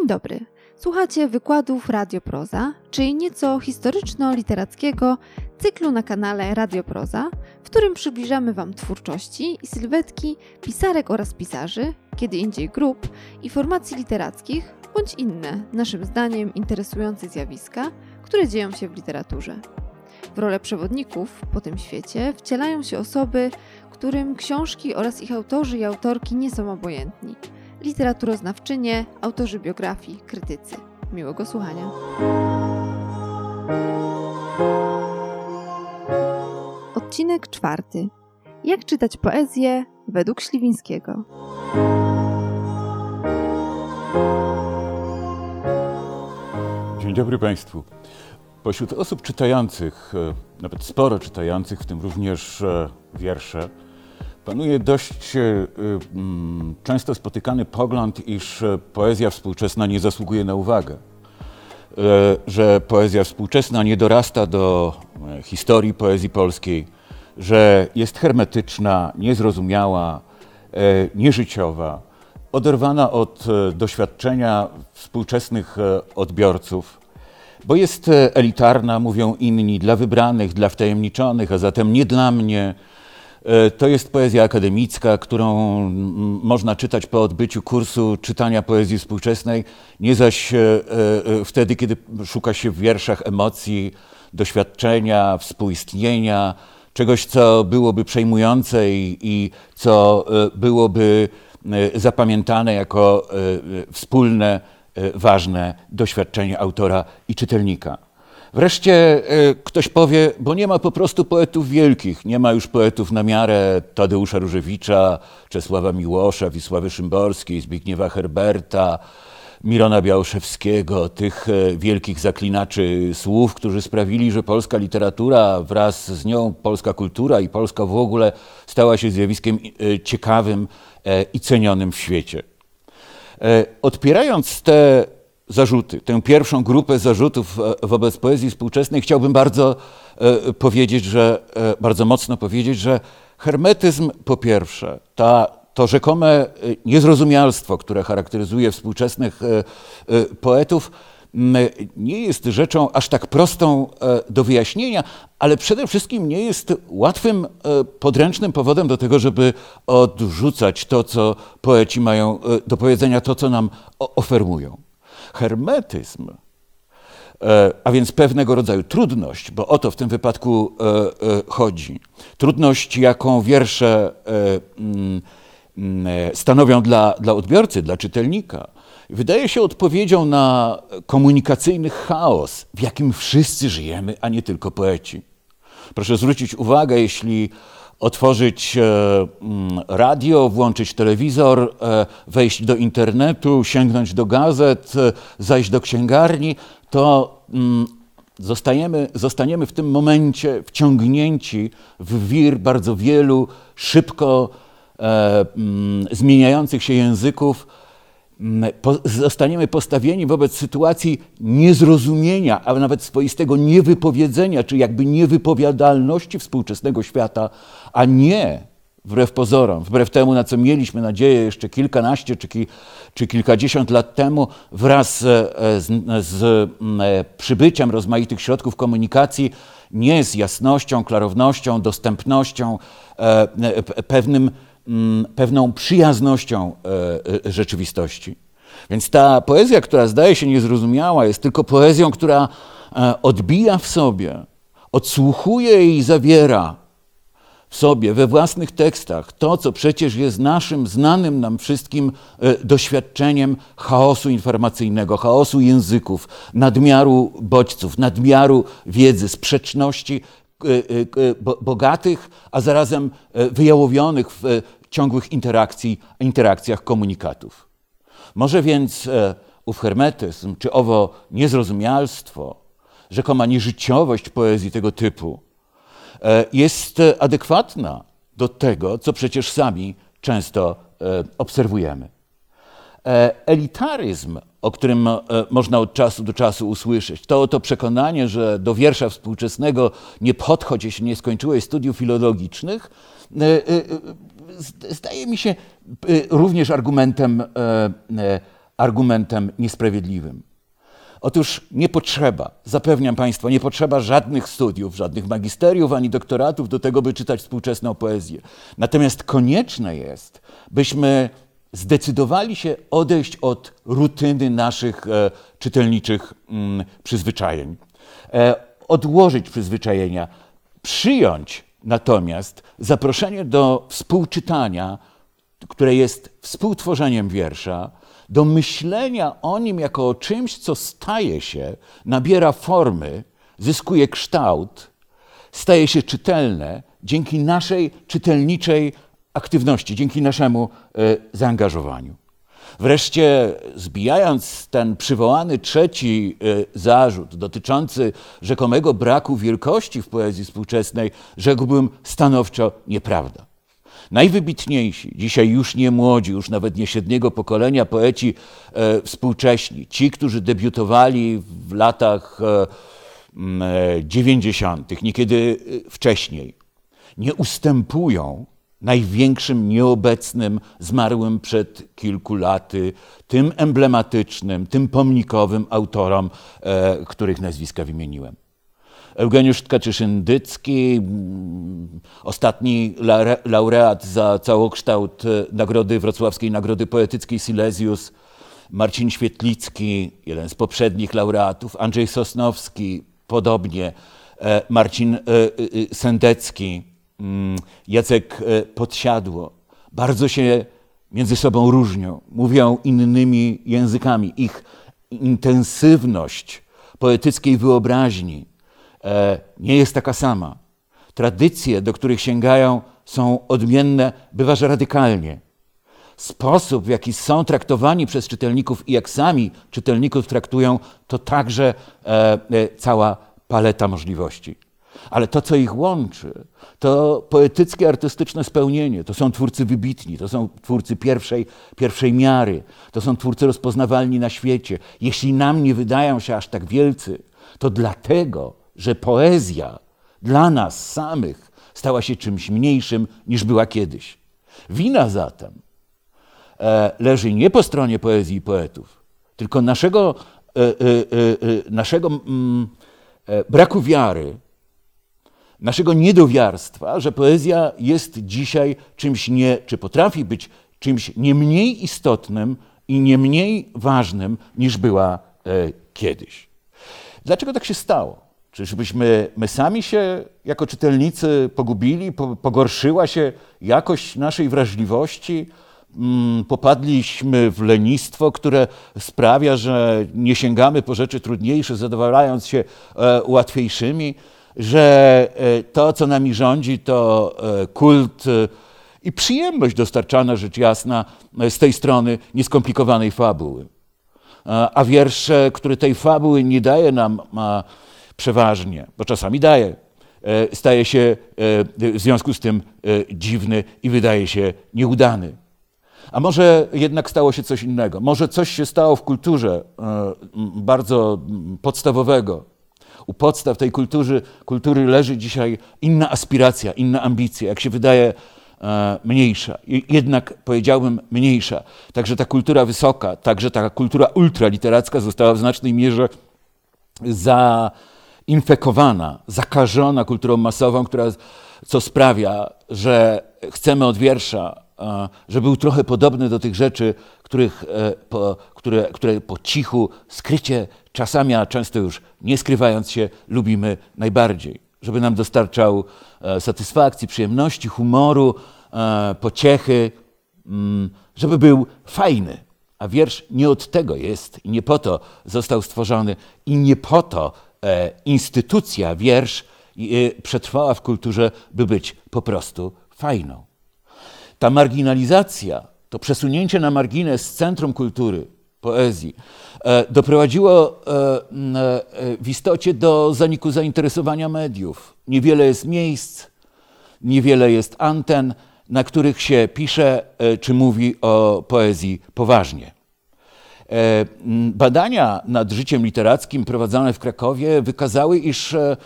Dzień dobry. Słuchacie wykładów Radioproza, czyli nieco historyczno-literackiego cyklu na kanale Radioproza, w którym przybliżamy Wam twórczości i sylwetki pisarek oraz pisarzy, kiedy indziej grup i formacji literackich, bądź inne, naszym zdaniem, interesujące zjawiska, które dzieją się w literaturze. W rolę przewodników po tym świecie wcielają się osoby, którym książki oraz ich autorzy i autorki nie są obojętni. Literaturoznawczynie, autorzy biografii, krytycy. Miłego słuchania. Odcinek czwarty. Jak czytać poezję według Śliwińskiego? Dzień dobry Państwu. Pośród osób czytających, e, nawet sporo czytających, w tym również e, wiersze, panuje dość e, mm, często spotykany pogląd, iż poezja współczesna nie zasługuje na uwagę. Że poezja współczesna nie dorasta do historii poezji polskiej, że jest hermetyczna, niezrozumiała, nieżyciowa, oderwana od doświadczenia współczesnych odbiorców bo jest e, elitarna, mówią inni, dla wybranych, dla wtajemniczonych, a zatem nie dla mnie. E, to jest poezja akademicka, którą można czytać po odbyciu kursu czytania poezji współczesnej, nie zaś e, wtedy, kiedy szuka się w wierszach emocji, doświadczenia, współistnienia, czegoś, co byłoby przejmujące i, i co byłoby zapamiętane jako wspólne E, ważne doświadczenie autora i czytelnika. Wreszcie e, ktoś powie, bo nie ma po prostu poetów wielkich, nie ma już poetów na miarę Tadeusza Różewicza, Czesława Miłosza, Wisławy Szymborskiej, Zbigniewa Herberta, Mirona Białoszewskiego, tych e, wielkich zaklinaczy słów, którzy sprawili, że polska literatura wraz z nią polska kultura i Polska w ogóle stała się zjawiskiem ciekawym i cenionym w świecie. E, odpierając te zarzuty, tę pierwszą grupę zarzutów e, wobec poezji współczesnej, chciałbym bardzo e, powiedzieć, że bardzo mocno powiedzieć, że hermetyzm po pierwsze, ta, to rzekome niezrozumialstwo, które charakteryzuje współczesnych poetów, nie jest rzeczą aż tak prostą e, do wyjaśnienia, ale przede wszystkim nie jest łatwym, e, podręcznym powodem do tego, żeby odrzucać to, co poeci mają e, do powiedzenia, to, co nam oferują. Hermetyzm, a więc pewnego rodzaju trudność, bo o to w tym wypadku chodzi. Trudność, jaką wiersze stanowią dla, dla odbiorcy, dla czytelnika wydaje się odpowiedzią na komunikacyjny chaos, w jakim wszyscy żyjemy, a nie tylko poeci. Proszę zwrócić uwagę, jeśli otworzyć e, mm, radio, włączyć telewizor, e, wejść do internetu, sięgnąć do gazet, e, zajść do księgarni, to mm, zostajemy, zostaniemy w tym momencie wciągnięci w wir bardzo wielu szybko mm, zmieniających się języków, zostaniemy postawieni wobec sytuacji niezrozumienia, a nawet swoistego niewypowiedzenia, czy jakby niewypowiadalności współczesnego świata, a nie wbrew pozorom, wbrew temu, na co mieliśmy nadzieję jeszcze kilkanaście czy, ki, czy kilkadziesiąt lat temu, wraz e, z, z e, przybyciem rozmaitych środków komunikacji, nie z jasnością, klarownością, dostępnością, e, pewnym pewną przyjaznością e, e, rzeczywistości. Więc ta poezja, która zdaje się niezrozumiała, jest tylko poezją, która e, odbija w sobie, odsłuchuje i zawiera w sobie, we własnych tekstach, to, co przecież jest naszym, znanym nam wszystkim doświadczeniem chaosu informacyjnego, chaosu języków, nadmiaru bodźców, nadmiaru wiedzy, sprzeczności bogatych, a zarazem wyjałowionych w ciągłych interakcji, interakcjach komunikatów. Może więc e, ów hermetyzm, czy owo niezrozumialstwo, rzekoma nieżyciowość poezji tego typu e, jest adekwatna do tego, co przecież sami często e, obserwujemy. Elitaryzm, o którym można od czasu do czasu usłyszeć, to to przekonanie, że do wiersza współczesnego nie podchodzi, jeśli nie skończyłeś studiów filologicznych, zdaje mi się również argumentem e, e, argumentem niesprawiedliwym. Otóż nie potrzeba, zapewniam Państwa, nie potrzeba żadnych studiów, żadnych magisteriów ani doktoratów do tego, by czytać współczesną poezję. Natomiast konieczne jest, byśmy zdecydowali się odejść od rutyny naszych e, czytelniczych mm, przyzwyczajeń, e, odłożyć przyzwyczajenia, przyjąć natomiast zaproszenie do współczytania, które jest współtworzeniem wiersza, do myślenia o nim jako o czymś, co staje się, nabiera formy, zyskuje kształt, staje się czytelne dzięki naszej czytelniczej aktywności, dzięki naszemu e, zaangażowaniu. Wreszcie, zbijając ten przywołany trzeci e, zarzut dotyczący rzekomego braku wielkości w poezji współczesnej, rzekłbym stanowczo nieprawda. Najwybitniejsi, dzisiaj już nie młodzi, już nawet nie średniego pokolenia poeci e, współcześni, ci, którzy debiutowali w latach e, 90., e, niekiedy wcześniej, nie ustępują największym nieobecnym, zmarłym przed kilku laty, tym emblematycznym, tym pomnikowym autorom, e, których nazwiska wymieniłem. Eugeniusz Tkaczyszyn-Dycki, mm, ostatni laureat za całokształt e, nagrody wrocławskiej Nagrody Poetyckiej Silesius, Marcin Świetlicki, jeden z poprzednich laureatów, Andrzej Sosnowski, podobnie, e, Marcin e, Sendecki, Jacek Podsiadło. Bardzo się między sobą różnią, mówią innymi językami. Ich intensywność poetyckiej wyobraźni, E, nie jest taka sama. Tradycje, do których sięgają, są odmienne, bywa, że radykalnie. Sposób, w jaki są traktowani przez czytelników i jak sami czytelników traktują, to także e, e, cała paleta możliwości. Ale to, co ich łączy, to poetyckie, artystyczne spełnienie. To są twórcy wybitni, to są twórcy pierwszej, pierwszej miary, to są twórcy rozpoznawalni na świecie. Jeśli nam nie wydają się aż tak wielcy, to dlatego, że poezja dla nas samych stała się czymś mniejszym niż była kiedyś. Wina zatem e, leży nie po stronie poezji i poetów, tylko naszego, e, e, naszego mm, braku wiary, naszego niedowiarstwa, że poezja jest dzisiaj czymś nie, czy potrafi być czymś nie mniej istotnym i nie mniej ważnym niż była kiedyś. Dlaczego tak się stało? Czyżbyśmy my sami się jako czytelnicy pogubili, pogorszyła się jakość naszej wrażliwości, mm, popadliśmy w lenistwo, które sprawia, że nie sięgamy po rzeczy trudniejsze, zadowalając się e, łatwiejszymi, że e, to, co nami rządzi, to e, kult i przyjemność dostarczana, rzecz jasna, z tej strony nieskomplikowanej fabuły. A wiersz, który tej fabuły nie daje nam przeważnie, bo czasami daje, e, staje się e, w związku z tym e, dziwny i wydaje się nieudany. A może jednak stało się coś innego? Może coś się stało w kulturze bardzo podstawowego. U podstaw tej kultury, kultury leży dzisiaj inna aspiracja, inna ambicja, jak się wydaje mniejsza. Jednak powiedziałbym mniejsza. Także ta kultura wysoka, także ta kultura ultraliteracka została w znacznej mierze za infekowana, zakażona kulturą masową, która, co sprawia, że chcemy od wiersza, e, żeby był trochę podobny do tych rzeczy, których, e, po, które, które po cichu, skrycie, czasami, a często już nie skrywając się, lubimy najbardziej. Żeby nam dostarczał e, satysfakcji, przyjemności, humoru, pociechy, mm, żeby był fajny. A wiersz nie od tego jest i nie po to został stworzony i nie po to E, instytucja, wiersz e, przetrwała w kulturze, by być po prostu fajną. Ta marginalizacja, to przesunięcie na margines centrum kultury, poezji, e, doprowadziło w istocie do zaniku zainteresowania mediów. Niewiele jest miejsc, niewiele jest anten, na których się pisze czy mówi o poezji poważnie. E, badania nad życiem literackim prowadzone w Krakowie wykazały, iż e,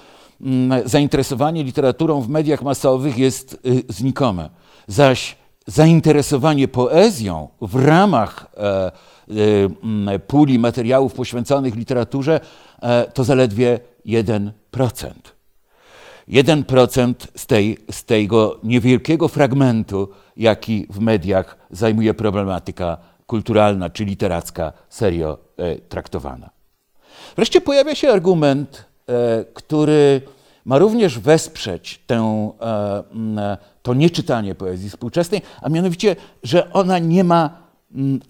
zainteresowanie literaturą w mediach masowych jest znikome, zaś zainteresowanie poezją w ramach e, puli materiałów poświęconych literaturze to zaledwie 1%. 1% z, tej, z tego niewielkiego fragmentu, jaki w mediach zajmuje problematyka kulturalna czy literacka serio e, traktowana. Wreszcie pojawia się argument, e, który ma również wesprzeć tę, e, to nieczytanie poezji współczesnej, a mianowicie, że ona nie ma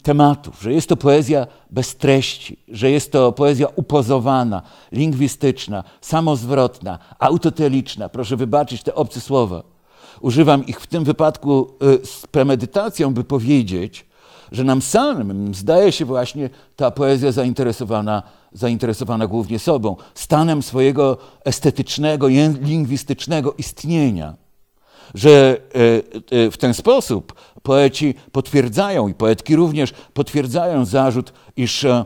tematów, że jest to poezja bez treści, że jest to poezja upozowana, lingwistyczna, samozwrotna, autoteliczna. Proszę wybaczyć te obce słowa. Używam ich w tym wypadku z premedytacją, by powiedzieć, że nam samym zdaje się właśnie ta poezja zainteresowana, zainteresowana głównie sobą, stanem swojego estetycznego, lingwistycznego istnienia. Że e, e, w ten sposób poeci potwierdzają i poetki również potwierdzają zarzut, iż e,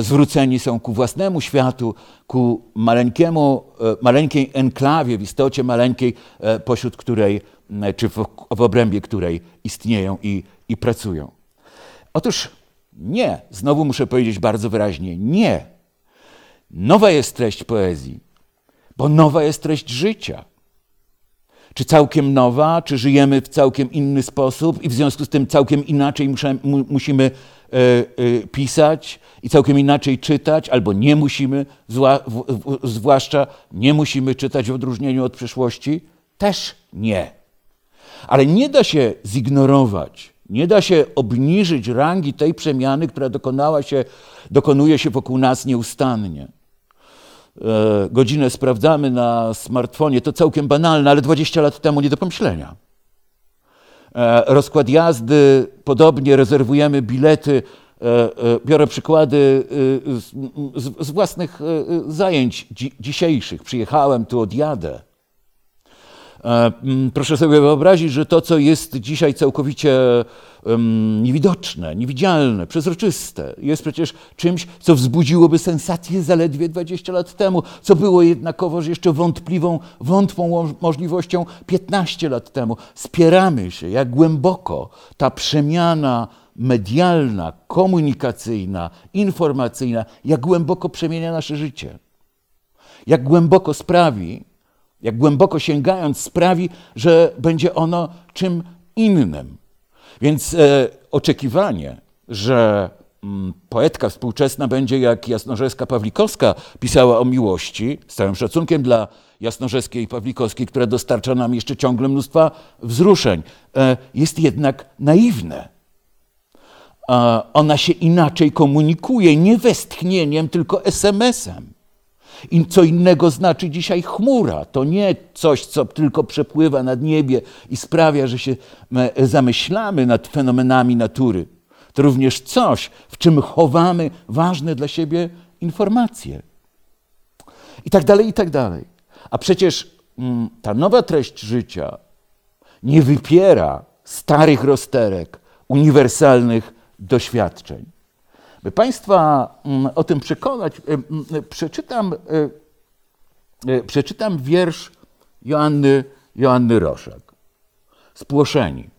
zwróceni są ku własnemu światu, ku maleńkiemu, maleńkiej enklawie, w istocie maleńkiej, pośród której, czy w, w obrębie której istnieją i, i pracują. Otóż nie, znowu muszę powiedzieć bardzo wyraźnie, nie. Nowa jest treść poezji, bo nowa jest treść życia. Czy całkiem nowa, czy żyjemy w całkiem inny sposób i w związku z tym całkiem inaczej muszę, mu, musimy e, e, pisać i całkiem inaczej czytać, albo nie musimy, zła, w, w, zwłaszcza nie musimy czytać w odróżnieniu od przeszłości? Też nie. Ale nie da się zignorować nie da się obniżyć rangi tej przemiany, która dokonała się, dokonuje się wokół nas nieustannie. E, godzinę sprawdzamy na smartfonie, to całkiem banalne, ale 20 lat temu nie do pomyślenia. E, rozkład jazdy, podobnie rezerwujemy bilety. E, biorę przykłady e, z, własnych e, zajęć dzi dzisiejszych. Przyjechałem, tu odjadę. E, proszę sobie wyobrazić, że to, co jest dzisiaj całkowicie niewidoczne, niewidzialne, przezroczyste, jest przecież czymś, co wzbudziłoby sensację zaledwie 20 lat temu, co było jednakowoż jeszcze wątpliwą, wątłą możliwością 15 lat temu. Spieramy się, jak głęboko ta przemiana medialna, komunikacyjna, informacyjna, jak głęboko przemienia nasze życie. Jak głęboko sprawi, jak głęboko sięgając, sprawi, że będzie ono czym innym. Więc e, oczekiwanie, że mm, poetka współczesna będzie jak Jasnorzewska Pawlikowska pisała o miłości, z całym szacunkiem dla Jasnorzewskiej i Pawlikowskiej, która dostarcza nam jeszcze ciągle mnóstwa wzruszeń, e, jest jednak naiwne. E, ona się inaczej komunikuje, nie westchnieniem, tylko SMS-em. I co innego znaczy dzisiaj chmura. To nie coś, co tylko przepływa nad niebie i sprawia, że się e, zamyślamy nad fenomenami natury. To również coś, w czym chowamy ważne dla siebie informacje. I tak dalej, i tak dalej. A przecież mm, ta nowa treść życia nie wypiera starych rozterek, uniwersalnych doświadczeń. By Państwa mm, o tym przekonać, y, mm, przeczytam, y, y, przeczytam wiersz Joanny, Joanny Roszak. Spłoszeni.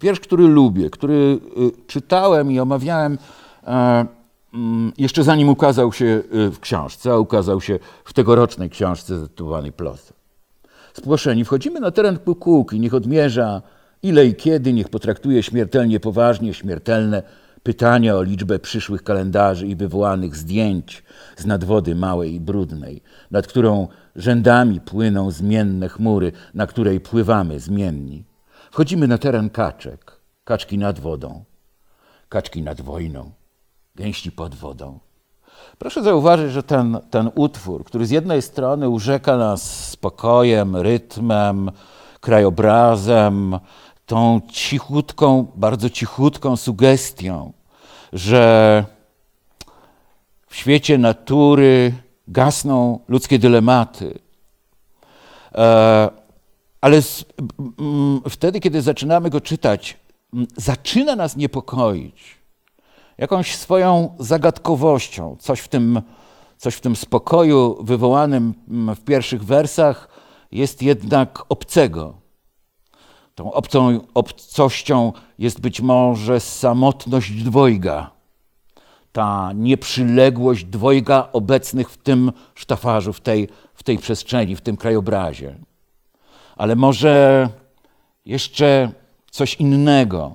Wiersz, który lubię, który czytałem i omawiałem e, mm, jeszcze zanim ukazał się w książce, a ukazał się w tegorocznej książce zatytułowanej Plosy. Spłoszeni. Wchodzimy na teren Kukułki, niech odmierza ile i kiedy, niech potraktuje śmiertelnie poważnie, śmiertelne Pytania o liczbę przyszłych kalendarzy i wywołanych zdjęć z nadwody małej i brudnej, nad którą rzędami płyną zmienne chmury, na której pływamy zmienni. Wchodzimy na teren kaczek, kaczki nad wodą, kaczki nad wojną, gęści pod wodą. Proszę zauważyć, że ten, ten utwór, który z jednej strony urzeka nas spokojem, rytmem, krajobrazem, tą cichutką, bardzo cichutką sugestią, że w świecie natury gasną ludzkie dylematy. E, ale wtedy, kiedy zaczynamy go czytać, zaczyna nas niepokoić jakąś swoją zagadkowością, coś w tym, coś w tym spokoju wywołanym w pierwszych wersach jest jednak obcego. Tą obcą, obcością jest być może samotność dwojga. ta nieprzyległość dwojga obecnych w tym sztafarzu, w tej, w tej przestrzeni, w tym krajobrazie. Ale może jeszcze coś innego.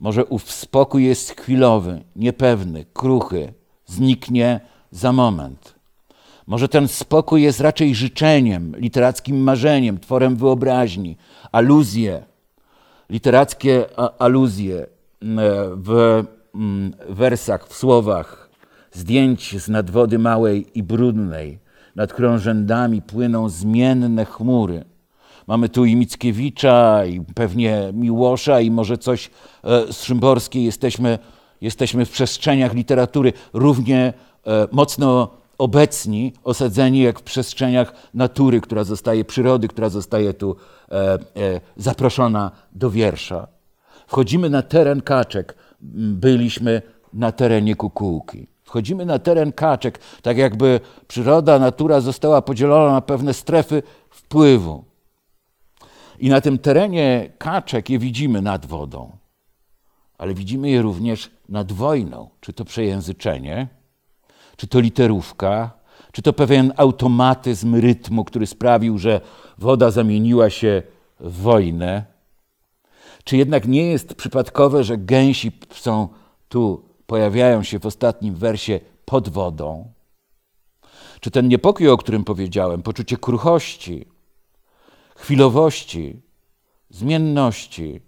Może ów spokój jest chwilowy, niepewny, kruchy, zniknie za moment. Może ten spokój jest raczej życzeniem, literackim marzeniem, tworem wyobraźni, aluzje, literackie aluzje w wersach, w słowach, zdjęć z nadwody małej i brudnej, nad którą rzędami płyną zmienne chmury. Mamy tu i Mickiewicza, i pewnie Miłosza, i może coś e, z Szymborskiej. Jesteśmy, jesteśmy w przestrzeniach literatury równie e, mocno obecni, osadzeni jak w przestrzeniach natury, która zostaje, przyrody, która zostaje tu e, zaproszona do wiersza. Wchodzimy na teren kaczek, byliśmy na terenie kukułki. Wchodzimy na teren kaczek, tak jakby przyroda, natura została podzielona na pewne strefy wpływu. I na tym terenie kaczek je widzimy nad wodą, ale widzimy je również nad wojną. Czy to przejęzyczenie, czy to literówka, czy to pewien automatyzm rytmu, który sprawił, że woda zamieniła się w wojnę. Czy jednak nie jest przypadkowe, że gęsi są tu, pojawiają się w ostatnim wersie pod wodą? Czy ten niepokój, o którym powiedziałem, poczucie kruchości, chwilowości, zmienności,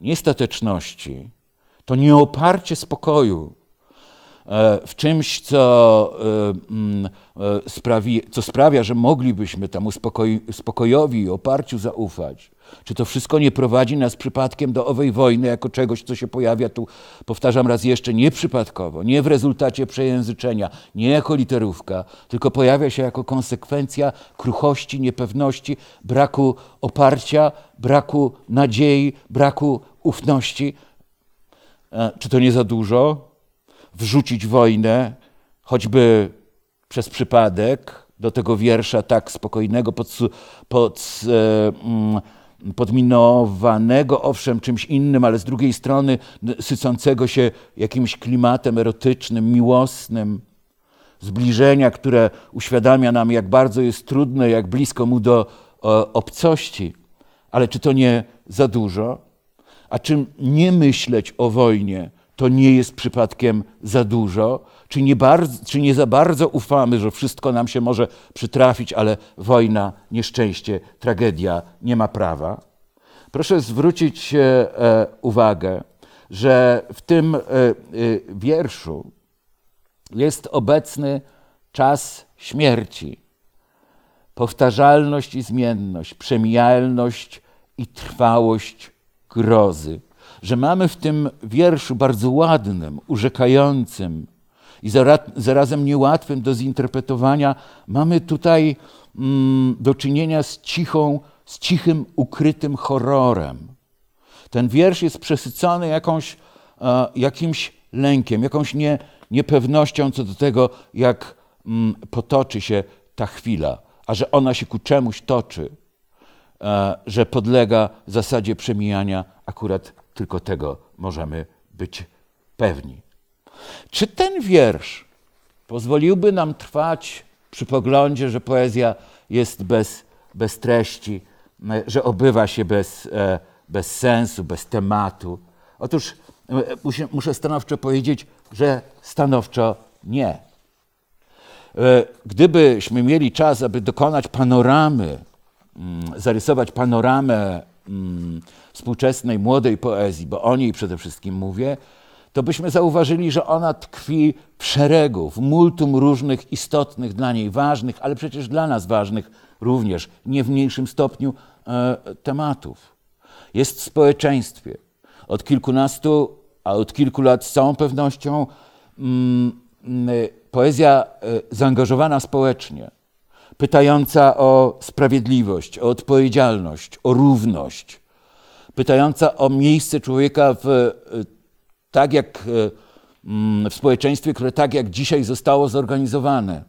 niestateczności, to nieoparcie spokoju w czymś, co, e, mm, e, sprawi, co sprawia, że moglibyśmy temu spokojowi i oparciu zaufać. Czy to wszystko nie prowadzi nas przypadkiem do owej wojny jako czegoś, co się pojawia tu, powtarzam raz jeszcze, nie przypadkowo, nie w rezultacie przejęzyczenia, nie jako literówka, tylko pojawia się jako konsekwencja kruchości, niepewności, braku oparcia, braku nadziei, braku ufności. E, czy to nie za dużo? Wrzucić wojnę, choćby przez przypadek, do tego wiersza tak spokojnego, pod, pod e, mm, podminowanego owszem czymś innym, ale z drugiej strony sycącego się jakimś klimatem erotycznym, miłosnym, zbliżenia, które uświadamia nam, jak bardzo jest trudne, jak blisko mu do obcości. Ale czy to nie za dużo? A czym nie myśleć o wojnie, to nie jest przypadkiem za dużo? Czy nie, bardzo, czy nie za bardzo ufamy, że wszystko nam się może przytrafić, ale wojna, nieszczęście, tragedia nie ma prawa? Proszę zwrócić e, uwagę, że w tym e, e, wierszu jest obecny czas śmierci, powtarzalność i zmienność, przemijalność i trwałość grozy. Że mamy w tym wierszu bardzo ładnym, urzekającym, i zarazem niełatwym do zinterpretowania, mamy tutaj mm, do czynienia z cichą, z cichym, ukrytym horrorem. Ten wiersz jest przesycony jakąś, e, jakimś lękiem, jakąś nie, niepewnością co do tego, jak mm, potoczy się ta chwila, a że ona się ku czemuś toczy, e, że podlega zasadzie przemijania, akurat tylko tego możemy być pewni. Czy ten wiersz pozwoliłby nam trwać przy poglądzie, że poezja jest bez, bez treści, że obywa się bez, e, bez sensu, bez tematu? Otóż e, muszę stanowczo powiedzieć, że stanowczo nie. E, gdybyśmy mieli czas, aby dokonać panoramy, mm, zarysować panoramę mm, współczesnej młodej poezji, bo o niej przede wszystkim mówię, to byśmy zauważyli, że ona tkwi w szeregu, w multum różnych istotnych dla niej ważnych, ale przecież dla nas ważnych również, nie w mniejszym stopniu e, tematów. Jest w społeczeństwie. Od kilkunastu, a od kilku lat z całą pewnością mm, mm poezja e, zaangażowana społecznie, pytająca o sprawiedliwość, o odpowiedzialność, o równość, pytająca o miejsce człowieka w e, tak jak e, mm, w społeczeństwie, które tak jak dzisiaj zostało zorganizowane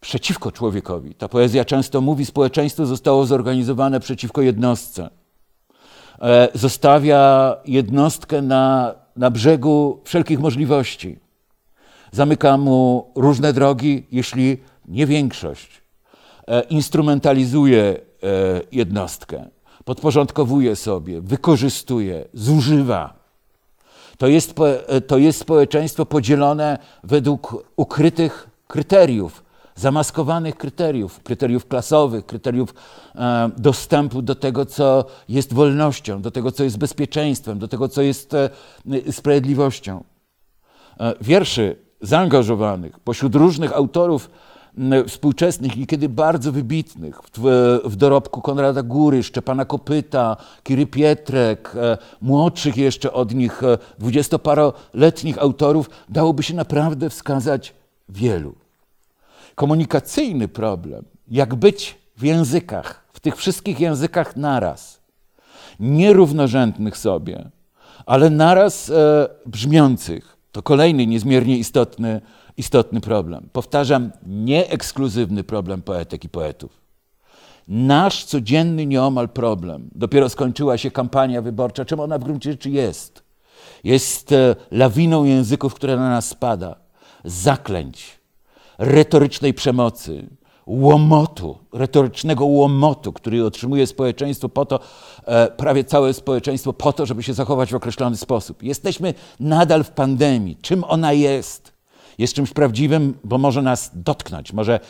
przeciwko człowiekowi. Ta poezja często mówi, społeczeństwo zostało zorganizowane przeciwko jednostce. E, zostawia jednostkę na, na brzegu wszelkich możliwości. zamyka mu różne drogi, jeśli nie większość. E, instrumentalizuje e, jednostkę, podporządkowuje sobie, wykorzystuje, zużywa. To jest, to jest społeczeństwo podzielone według ukrytych kryteriów, zamaskowanych kryteriów, kryteriów klasowych, kryteriów e, dostępu do tego, co jest wolnością, do tego, co jest bezpieczeństwem, do tego, co jest e, sprawiedliwością. E, wierszy zaangażowanych pośród różnych autorów współczesnych, niekiedy bardzo wybitnych, w, w, dorobku Konrada Góry, Szczepana Kopyta, Kiry Pietrek, młodszych jeszcze od nich, dwudziestoparoletnich autorów, dałoby się naprawdę wskazać wielu komunikacyjny problem, jak być w językach, w tych wszystkich językach naraz, nierównorzędnych sobie, ale naraz e, brzmiących. To kolejny niezmiernie istotny, istotny problem. Powtarzam, nieekskluzywny problem poetek i poetów. Nasz codzienny nieomal problem. Dopiero skończyła się kampania wyborcza. Czym ona w gruncie rzeczy jest? Jest e, lawiną języków, która na nas spada. Zaklęć, retorycznej przemocy, łomotu, retorycznego łomotu, który otrzymuje społeczeństwo po to, e, prawie całe społeczeństwo po to, żeby się zachować w określony sposób. Jesteśmy nadal w pandemii. Czym ona jest? Jest czymś prawdziwym, bo może nas dotknąć, może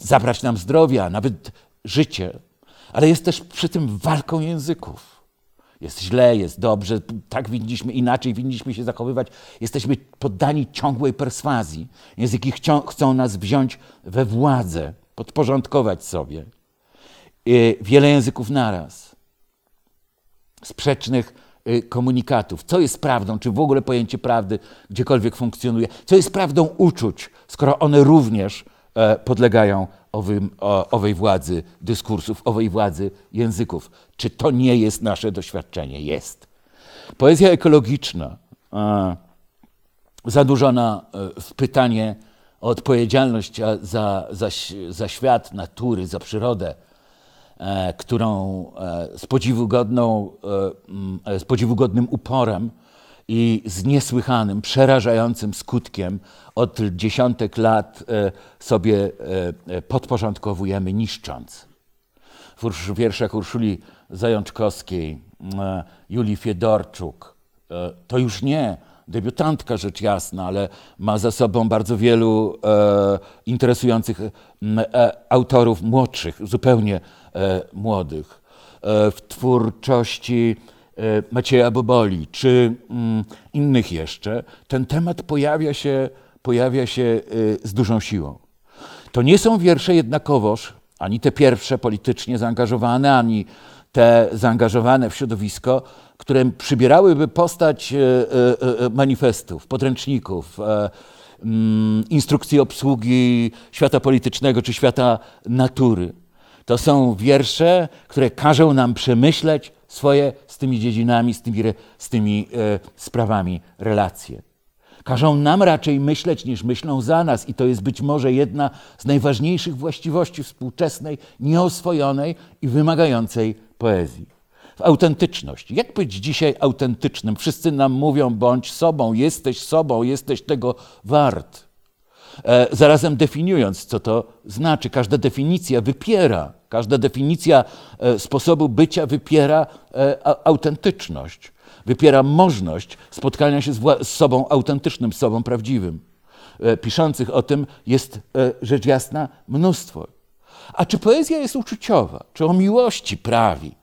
zabrać nam zdrowia, nawet życie, ale jest też przy tym walką języków jest źle, jest dobrze, tak winniśmy, inaczej winniśmy się zachowywać. Jesteśmy poddani ciągłej perswazji. Języki chcą nas wziąć we władzę, podporządkować sobie. Wiele języków naraz, sprzecznych y, komunikatów. Co jest prawdą, czy w ogóle pojęcie prawdy gdziekolwiek funkcjonuje? Co jest prawdą uczuć, skoro one również e, podlegają owym, owej władzy dyskursów, owej władzy języków. Czy to nie jest nasze doświadczenie? Jest. Poezja ekologiczna, e, zanurzona w pytanie o odpowiedzialność za, za, za świat, natury, za przyrodę, e, którą e, z, podziwugodną, e, z podziwugodnym uporem i z niesłychanym, przerażającym skutkiem od dziesiątek lat e, sobie e, e, podporządkowujemy, niszcząc. W wierszach Urszuli Zajączkowskiej, Julii Fiedorczuk, to już nie debiutantka rzecz jasna, ale ma za sobą bardzo wielu interesujących autorów młodszych, zupełnie młodych. w twórczości Macieja Boboli czy mm, innych jeszcze, ten temat pojawia się pojawia się z dużą siłą. To nie są wiersze jednakowoż, ani te pierwsze politycznie zaangażowane, ani te zaangażowane w środowisko, które przybierałyby postać manifestów, podręczników, mm, instrukcji obsługi świata politycznego czy świata natury. To są wiersze, które każą nam przemyśleć swoje z tymi dziedzinami, z tymi, z tymi sprawami relacje. Każą nam raczej myśleć, niż myślą za nas, i to jest być może jedna z najważniejszych właściwości współczesnej, nieoswojonej i wymagającej poezji. W autentyczność. Jak być dzisiaj autentycznym? Wszyscy nam mówią: bądź sobą, jesteś sobą, jesteś tego wart. E, zarazem definiując, co to znaczy, każda definicja wypiera, każda definicja e, sposobu bycia wypiera e, autentyczność wypiera możliwość spotkania się z, sobą autentycznym, z sobą prawdziwym. Piszących o tym jest rzecz jasna mnóstwo. A czy poezja jest uczuciowa? Czy o miłości prawi?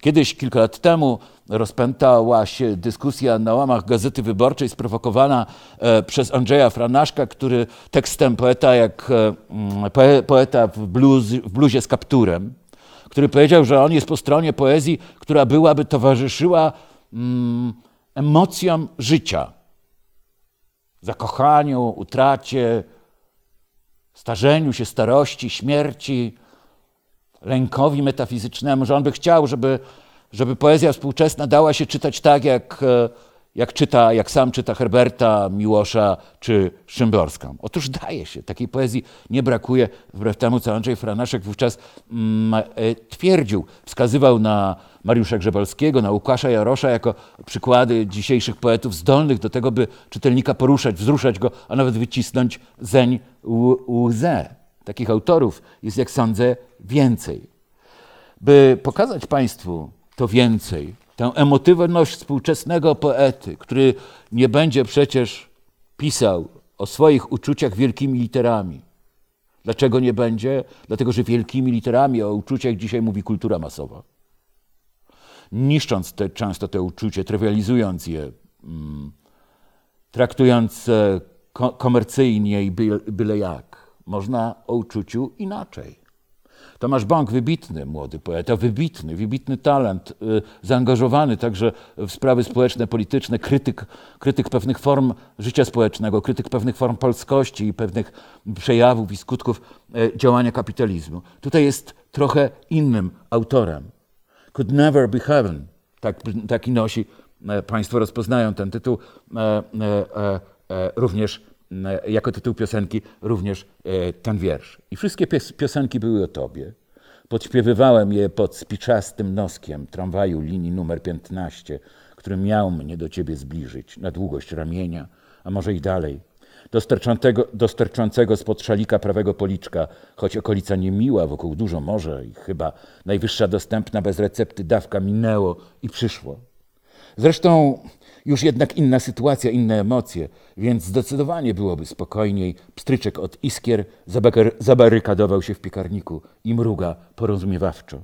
Kiedyś, kilka lat temu, rozpętała się dyskusja na łamach Gazety Wyborczej sprowokowana e, przez Andrzeja Franaszka, który tekstem poeta jak mm, poeta w, bluz, w bluzie z kapturem, który powiedział, że on jest po stronie poezji, która byłaby towarzyszyła mm, emocjom życia. Zakochaniu, utracie, starzeniu się, starości, śmierci, lękowi metafizycznemu, że on by chciał, żeby, żeby poezja współczesna dała się czytać tak, jak, jak, czyta, jak sam czyta Herberta, Miłosza czy Szymborską. Otóż daje się, takiej poezji nie brakuje, wbrew temu, co Andrzej Franaszek wówczas mm, e, twierdził. Wskazywał na Mariusza Grzebalskiego, na Łukasza Jarosza jako przykłady dzisiejszych poetów zdolnych do tego, by czytelnika poruszać, wzruszać go, a nawet wycisnąć zeń łzę. Takich autorów jest, jak sądzę, więcej. By pokazać Państwu to więcej, tę emotywność współczesnego poety, który nie będzie przecież pisał o swoich uczuciach wielkimi literami. Dlaczego nie będzie? Dlatego, że wielkimi literami o uczuciach dzisiaj mówi kultura masowa. Niszcząc te, często te uczucie, trywializując je, mm, traktując komercyjnie i byle jak, można o uczuciu inaczej. Tomasz Bąk, wybitny młody poeta, wybitny, wybitny talent, y, zaangażowany także w sprawy społeczne, polityczne, krytyk, krytyk pewnych form życia społecznego, krytyk pewnych form polskości i pewnych przejawów i skutków e, działania kapitalizmu. Tutaj jest trochę innym autorem. Could never be heaven. Tak, taki nosi, e, Państwo rozpoznają ten tytuł, e, również jako tytuł piosenki również e, ten wiersz. I wszystkie piosenki były o Tobie. Podśpiewywałem je pod spiczastym noskiem tramwaju linii numer 15, który miał mnie do Ciebie zbliżyć na długość ramienia, a może i dalej. Dostarczącego, dostarczącego spod szalika prawego policzka, choć okolica niemiła, wokół dużo morze i chyba najwyższa dostępna bez recepty dawka minęło i przyszło. Zresztą już jednak inna sytuacja, inne emocje, więc zdecydowanie byłoby spokojniej. Pstryczek od iskier zabarykadował się w piekarniku i mruga porozumiewawczo.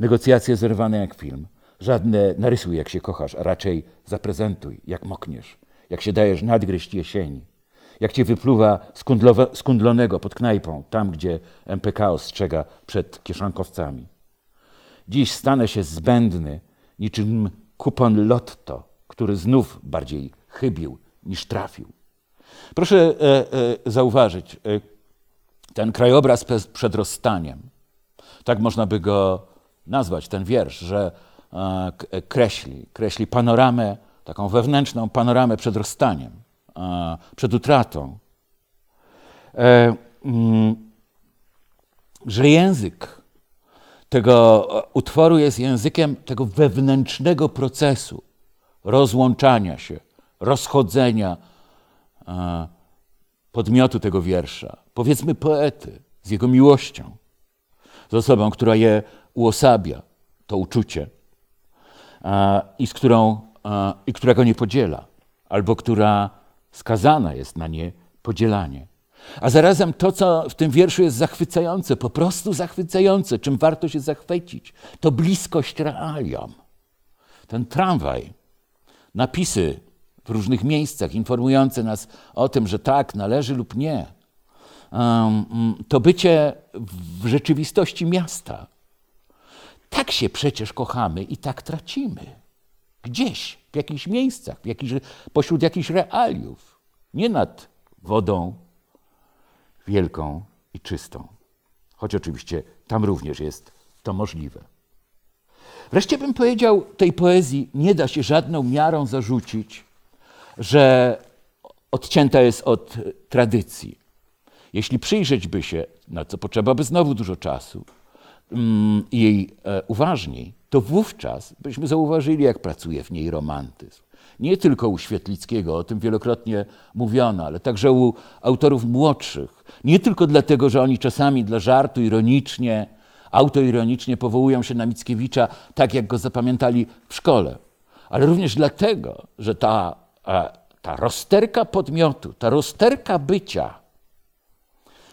Negocjacje zerwane jak film. Żadne narysuj jak się kochasz, a raczej zaprezentuj jak mokniesz, jak się dajesz nadgryźć jesieni, jak cię wypluwa skundlonego pod knajpą, tam gdzie MPK ostrzega przed kieszonkowcami. Dziś stanę się zbędny, niczym kupon lotto, który znów bardziej chybił niż trafił. Proszę e, e, zauważyć, e, ten krajobraz przed rozstaniem, tak można by go nazwać, ten wiersz, że kreśli, kreśli panoramę, taką wewnętrzną panoramę przed rozstaniem, przed utratą. Mm, że język tego utworu jest językiem tego wewnętrznego procesu, rozłączania się, rozchodzenia e, podmiotu tego wiersza, powiedzmy poety, z jego miłością, z osobą, która je uosabia, to uczucie, e, i z którą, e, i która go nie podziela, albo która skazana jest na nie podzielanie. A zarazem to, co w tym wierszu jest zachwycające, po prostu zachwycające, czym warto się zachwycić, to bliskość realiom. Ten tramwaj, napisy w różnych miejscach informujące nas o tym, że tak, należy lub nie. To bycie w rzeczywistości miasta. Tak się przecież kochamy i tak tracimy. Gdzieś, w jakichś miejscach, w jakichś, pośród jakichś realiów. Nie nad wodą wielką i czystą. Choć oczywiście tam również jest to możliwe. Wreszcie bym powiedział, tej poezji nie da się żadną miarą zarzucić, że odcięta jest od tradycji. Jeśli przyjrzeć by się, na co potrzeba by znowu dużo czasu, mm, jej e, uważniej, to wówczas byśmy zauważyli, jak pracuje w niej romantyzm. Nie tylko u Świetlickiego, o tym wielokrotnie mówiono, ale także u autorów młodszych. Nie tylko dlatego, że oni czasami dla żartu ironicznie autoironicznie powołują się na Mickiewicza tak, jak go zapamiętali w szkole, ale również dlatego, że ta, e, ta rozterka podmiotu, ta rozterka bycia,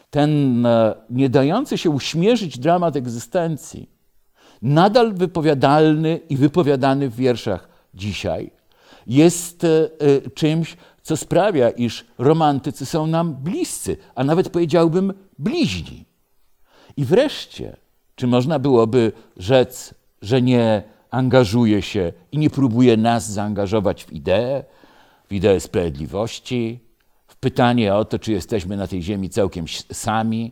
ten e, nie dający się uśmierzyć dramat egzystencji, nadal wypowiadalny i wypowiadany w wierszach dzisiaj, jest e, czymś, co sprawia, iż romantycy są nam bliscy, a nawet powiedziałbym bliźni. I wreszcie czy można byłoby rzec, że nie angażuje się i nie próbuje nas zaangażować w ideę, w ideę sprawiedliwości, w pytanie o to, czy jesteśmy na tej ziemi całkiem sami,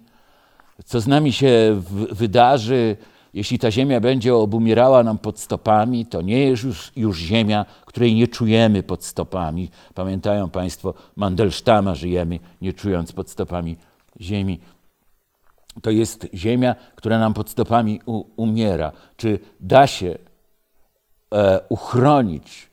co z nami się wydarzy, jeśli ta ziemia będzie obumierała nam pod stopami, to nie jest już, już ziemia, której nie czujemy pod stopami. Pamiętają Państwo, Mandelsztama żyjemy, nie czując pod stopami ziemi. To jest ziemia, która nam pod stopami u, umiera. Czy da się e, uchronić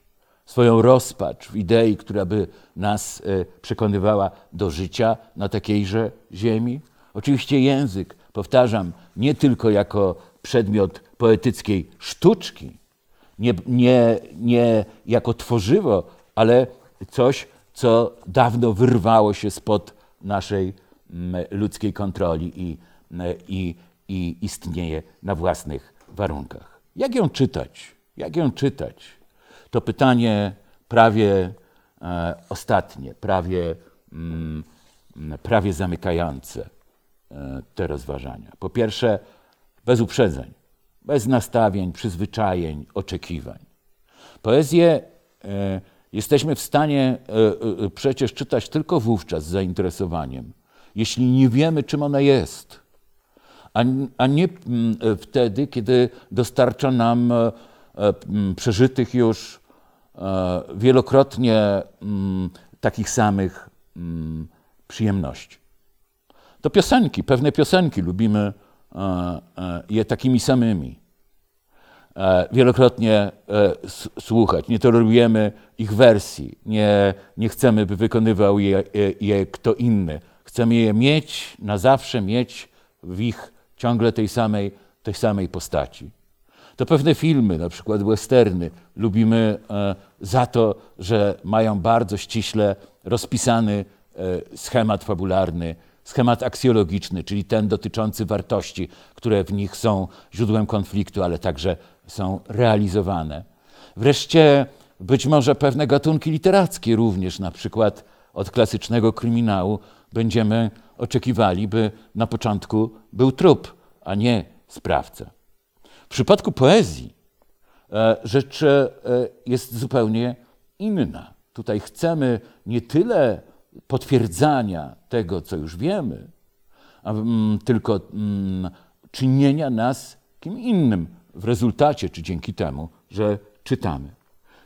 swoją rozpacz w idei, która by nas e, przekonywała do życia na takiejże ziemi? Oczywiście język, powtarzam, nie tylko jako przedmiot poetyckiej sztuczki, nie, nie, nie jako tworzywo, ale coś, co dawno wyrwało się spod naszej ludzkiej kontroli i, i, i istnieje na własnych warunkach. Jak ją czytać? Jak ją czytać? To pytanie prawie e, ostatnie, prawie, mm, prawie zamykające e, te rozważania. Po pierwsze, bez uprzedzeń, bez nastawień, przyzwyczajeń, oczekiwań. Poezję e, jesteśmy w stanie e, e, przecież czytać tylko wówczas z zainteresowaniem, jeśli nie wiemy, czym ona jest, a, nie m, wtedy, kiedy dostarcza nam e, przeżytych już e, wielokrotnie m, takich samych przyjemności. To piosenki, pewne piosenki lubimy E, je takimi samymi. Wielokrotnie słuchać, nie tolerujemy ich wersji, nie, nie chcemy, by wykonywał je, je kto inny. Chcemy je mieć, na zawsze mieć w ich ciągle tej samej, tej samej postaci. To pewne filmy, na przykład westerny, lubimy za to, że mają bardzo ściśle rozpisany schemat fabularny, schemat aksjologiczny, czyli ten dotyczący wartości, które w nich są źródłem konfliktu, ale także są realizowane. Wreszcie być może pewne gatunki literackie również, na przykład od klasycznego kryminału, będziemy oczekiwali, by na początku był trup, a nie sprawca. W przypadku poezji e, rzecz e, jest zupełnie inna. Tutaj chcemy nie tyle potwierdzania tego, co już wiemy, mm, tylko mm, czynienia nas kim innym w rezultacie, czy dzięki temu, że czytamy.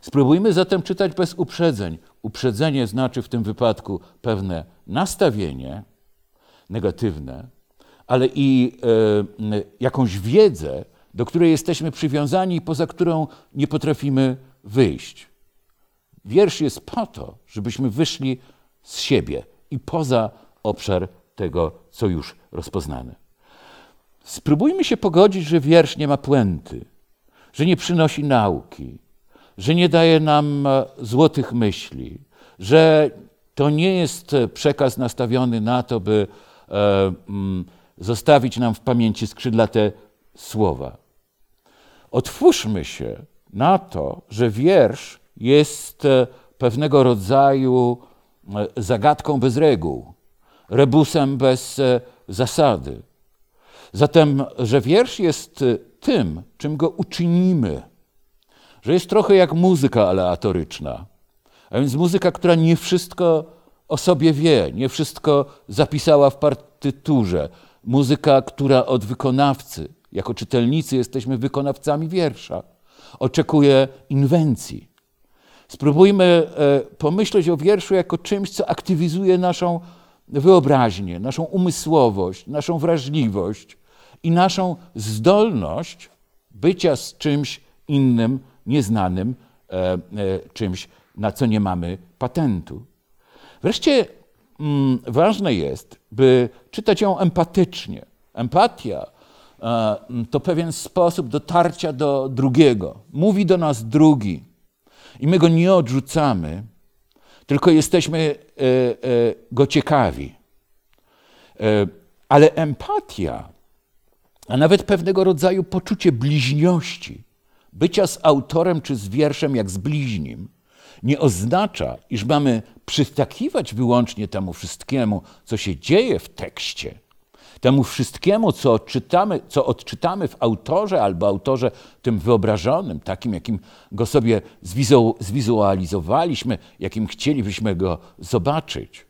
Spróbujmy zatem czytać bez uprzedzeń. Uprzedzenie znaczy w tym wypadku pewne nastawienie negatywne, ale i e, jakąś wiedzę, do której jesteśmy przywiązani i poza którą nie potrafimy wyjść. Wiersz jest po to, żebyśmy wyszli z siebie i poza obszar tego, co już rozpoznane. Spróbujmy się pogodzić, że wiersz nie ma puenty, że nie przynosi nauki, że nie daje nam e, złotych myśli, że to nie jest przekaz nastawiony na to, by e, mm, zostawić nam w pamięci skrzydlate słowa. Otwórzmy się na to, że wiersz jest e, pewnego rodzaju E, zagadką bez reguł, rebusem bez e, zasady. Zatem, że wiersz jest e, tym, czym go uczynimy, że jest trochę jak muzyka aleatoryczna, a więc muzyka, która nie wszystko o sobie wie, nie wszystko zapisała w partyturze, muzyka, która od wykonawcy, jako czytelnicy jesteśmy wykonawcami wiersza, oczekuje inwencji. Spróbujmy e, pomyśleć o wierszu jako czymś, co aktywizuje naszą wyobraźnię, naszą umysłowość, naszą wrażliwość i naszą zdolność bycia z czymś innym, nieznanym, e, e, czymś, na co nie mamy patentu. Wreszcie mm, ważne jest, by czytać ją empatycznie. Empatia to pewien sposób dotarcia do drugiego. Mówi do nas drugi i my go nie odrzucamy, tylko jesteśmy e, e, go ciekawi. E, ale empatia, a nawet pewnego rodzaju poczucie bliźniości, bycia z autorem czy z wierszem jak z bliźnim, nie oznacza, iż mamy przytakiwać wyłącznie temu wszystkiemu, co się dzieje w tekście, temu wszystkiemu, co odczytamy, co odczytamy w autorze albo autorze tym wyobrażonym, takim, jakim go sobie zwizualizowaliśmy, jakim chcielibyśmy go zobaczyć.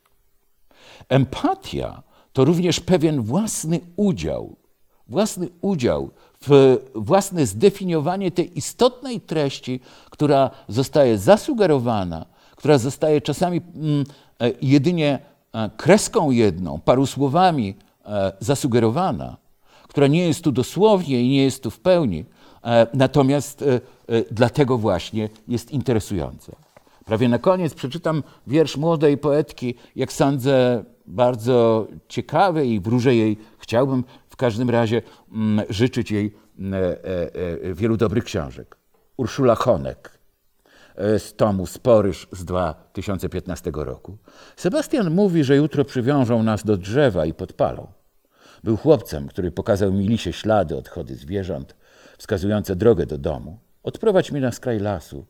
Empatia to również pewien własny udział, własny udział w własne zdefiniowanie tej istotnej treści, która zostaje zasugerowana, która zostaje czasami mm, e, jedynie e, kreską jedną, paru słowami e, zasugerowana, która nie jest tu dosłownie i nie jest tu w pełni, natomiast dlatego właśnie jest interesująca. Prawie na koniec przeczytam wiersz młodej poetki, jak sądzę, bardzo ciekawy i wróżę jej, chciałbym w każdym razie mm, życzyć jej mm, e, e, e, wielu dobrych książek. Urszula Honek z tomu Sporyż z 2015 roku. Sebastian mówi, że jutro przywiążą nas do drzewa i podpalą. Był chłopcem, który pokazał mi lisie ślady odchody zwierząt, wskazujące drogę do domu. Odprowadź mnie na skraj lasu.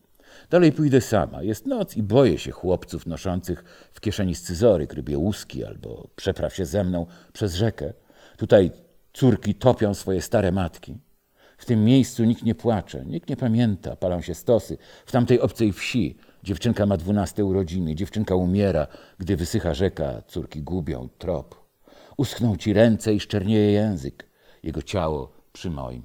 Dalej pójdę sama. Jest noc i boję się chłopców noszących w kieszeni scyzoryk, rybie łuski albo przepraw się ze mną przez rzekę. Tutaj córki topią swoje stare matki. W tym miejscu nikt nie płacze, nikt nie pamięta, palą się stosy. W tamtej obcej wsi dziewczynka ma dwunaste urodziny, dziewczynka umiera, gdy wysycha rzeka, córki gubią trop. Uschną ci ręce i szczernieje język, jego ciało przy moim.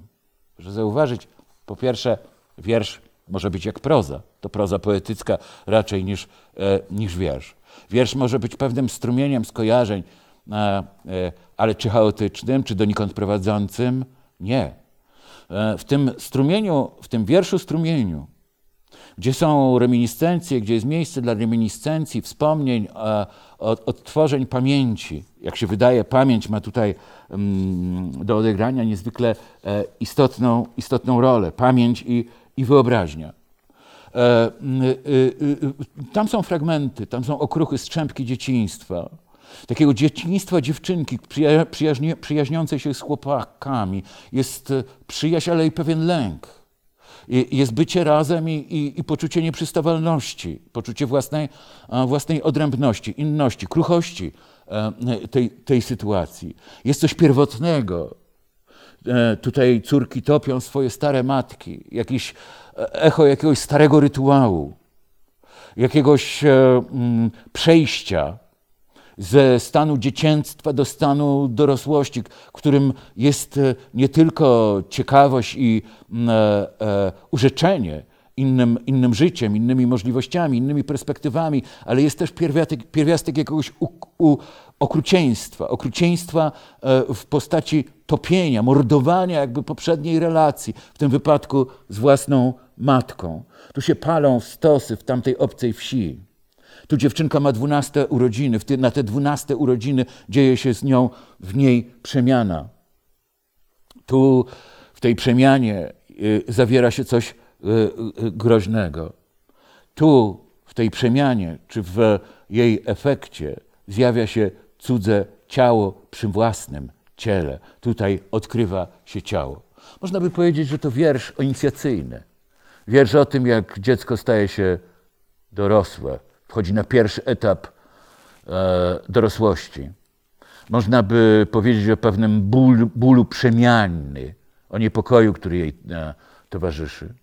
Proszę zauważyć, po pierwsze, wiersz może być jak proza. To proza poetycka raczej niż, e, niż wiersz. Wiersz może być pewnym strumieniem skojarzeń, e, e, ale czy chaotycznym, czy donikąd prowadzącym? Nie. E, w tym strumieniu, w tym wierszu strumieniu, gdzie są reminiscencje, gdzie jest miejsce dla reminiscencji, wspomnień, e, odtworzeń pamięci. Jak się wydaje, pamięć ma tutaj mm, do odegrania niezwykle e, istotną, istotną rolę. Pamięć i i wyobraźnia. E, y, y, tam są fragmenty, tam są okruchy, strzępki dzieciństwa. Takiego dzieciństwa dziewczynki przyjaźniącej się z chłopakami. Jest e, przyjaźń, ale i pewien lęk. Jest bycie razem i, i, i poczucie nieprzystawalności, poczucie własnej, własnej odrębności, inności, kruchości e, tej, tej sytuacji. Jest coś pierwotnego, E, tutaj córki topią swoje stare matki, jakieś e, echo jakiegoś starego rytuału, jakiegoś e, mm, przejścia ze stanu dziecięctwa do stanu dorosłości, którym jest nie tylko ciekawość i mm, urzeczenie innym, innym życiem, innymi możliwościami, innymi perspektywami, ale jest też pierwiastek, pierwiastek jakiegoś u, u, okrucieństwa, okrucieństwa e, w postaci topienia, mordowania jakby poprzedniej relacji, w tym wypadku z własną matką. Tu się palą stosy w tamtej obcej wsi. Tu dziewczynka ma dwunaste urodziny, na te dwunaste urodziny dzieje się z nią w niej przemiana. Tu w tej przemianie y, zawiera się coś y, y, groźnego. Tu w tej przemianie, czy w jej efekcie zjawia się cudze ciało przy własnym ciele. Tutaj odkrywa się ciało. Można by powiedzieć, że to wiersz inicjacyjny. Wiersz o tym, jak dziecko staje się dorosłe, wchodzi na pierwszy etap e, dorosłości. Można by powiedzieć o pewnym ból, bólu przemiany, o niepokoju, który jej e, towarzyszy.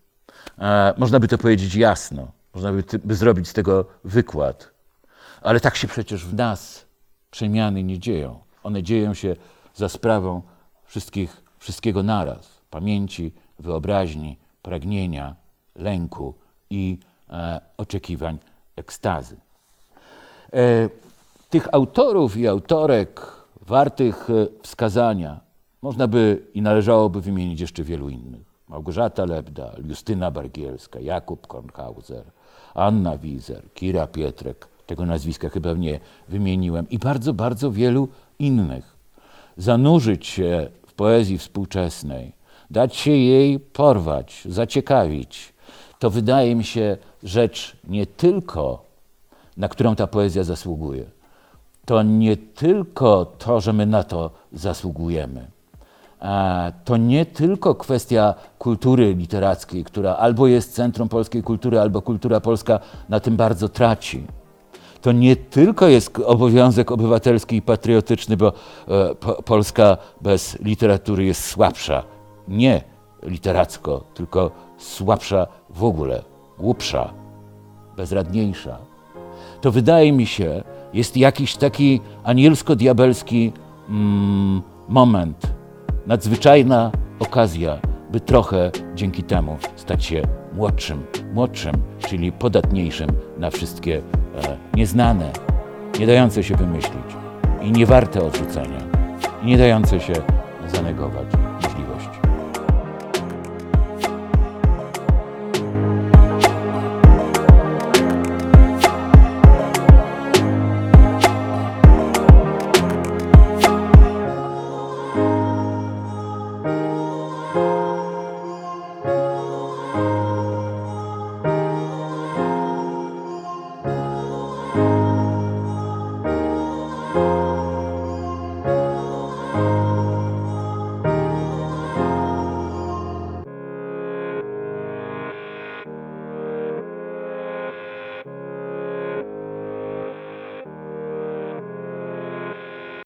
E, można by to powiedzieć jasno, można by, by zrobić z tego wykład. Ale tak się przecież w nas przemiany nie dzieją. One dzieją się za sprawą wszystkich, wszystkiego naraz. Pamięci, wyobraźni, pragnienia, lęku i e, oczekiwań ekstazy. E, tych autorów i autorek wartych e, wskazania można by i należałoby wymienić jeszcze wielu innych. Małgorzata Lebda, Justyna Bargielska, Jakub Kornhauser, Anna Wizer, Kira Pietrek, tego nazwiska chyba nie wymieniłem, i bardzo, bardzo wielu innych. Zanurzyć się w poezji współczesnej, dać się jej porwać, zaciekawić, to wydaje mi się rzecz nie tylko, na którą ta poezja zasługuje. To nie tylko to, że my na to zasługujemy. To nie tylko kwestia kultury literackiej, która albo jest centrum polskiej kultury, albo kultura polska na tym bardzo traci to nie tylko jest obowiązek obywatelski i patriotyczny, bo e, po, Polska bez literatury jest słabsza. Nie literacko, tylko słabsza w ogóle, głupsza, bezradniejsza. To wydaje mi się, jest jakiś taki anielsko-diabelski mm, moment, nadzwyczajna okazja, by trochę dzięki temu stać się młodszym, młodszym, czyli podatniejszym na wszystkie nieznane, nie dające się wymyślić i nie warte odrzucenia, i nie dające się zanegować.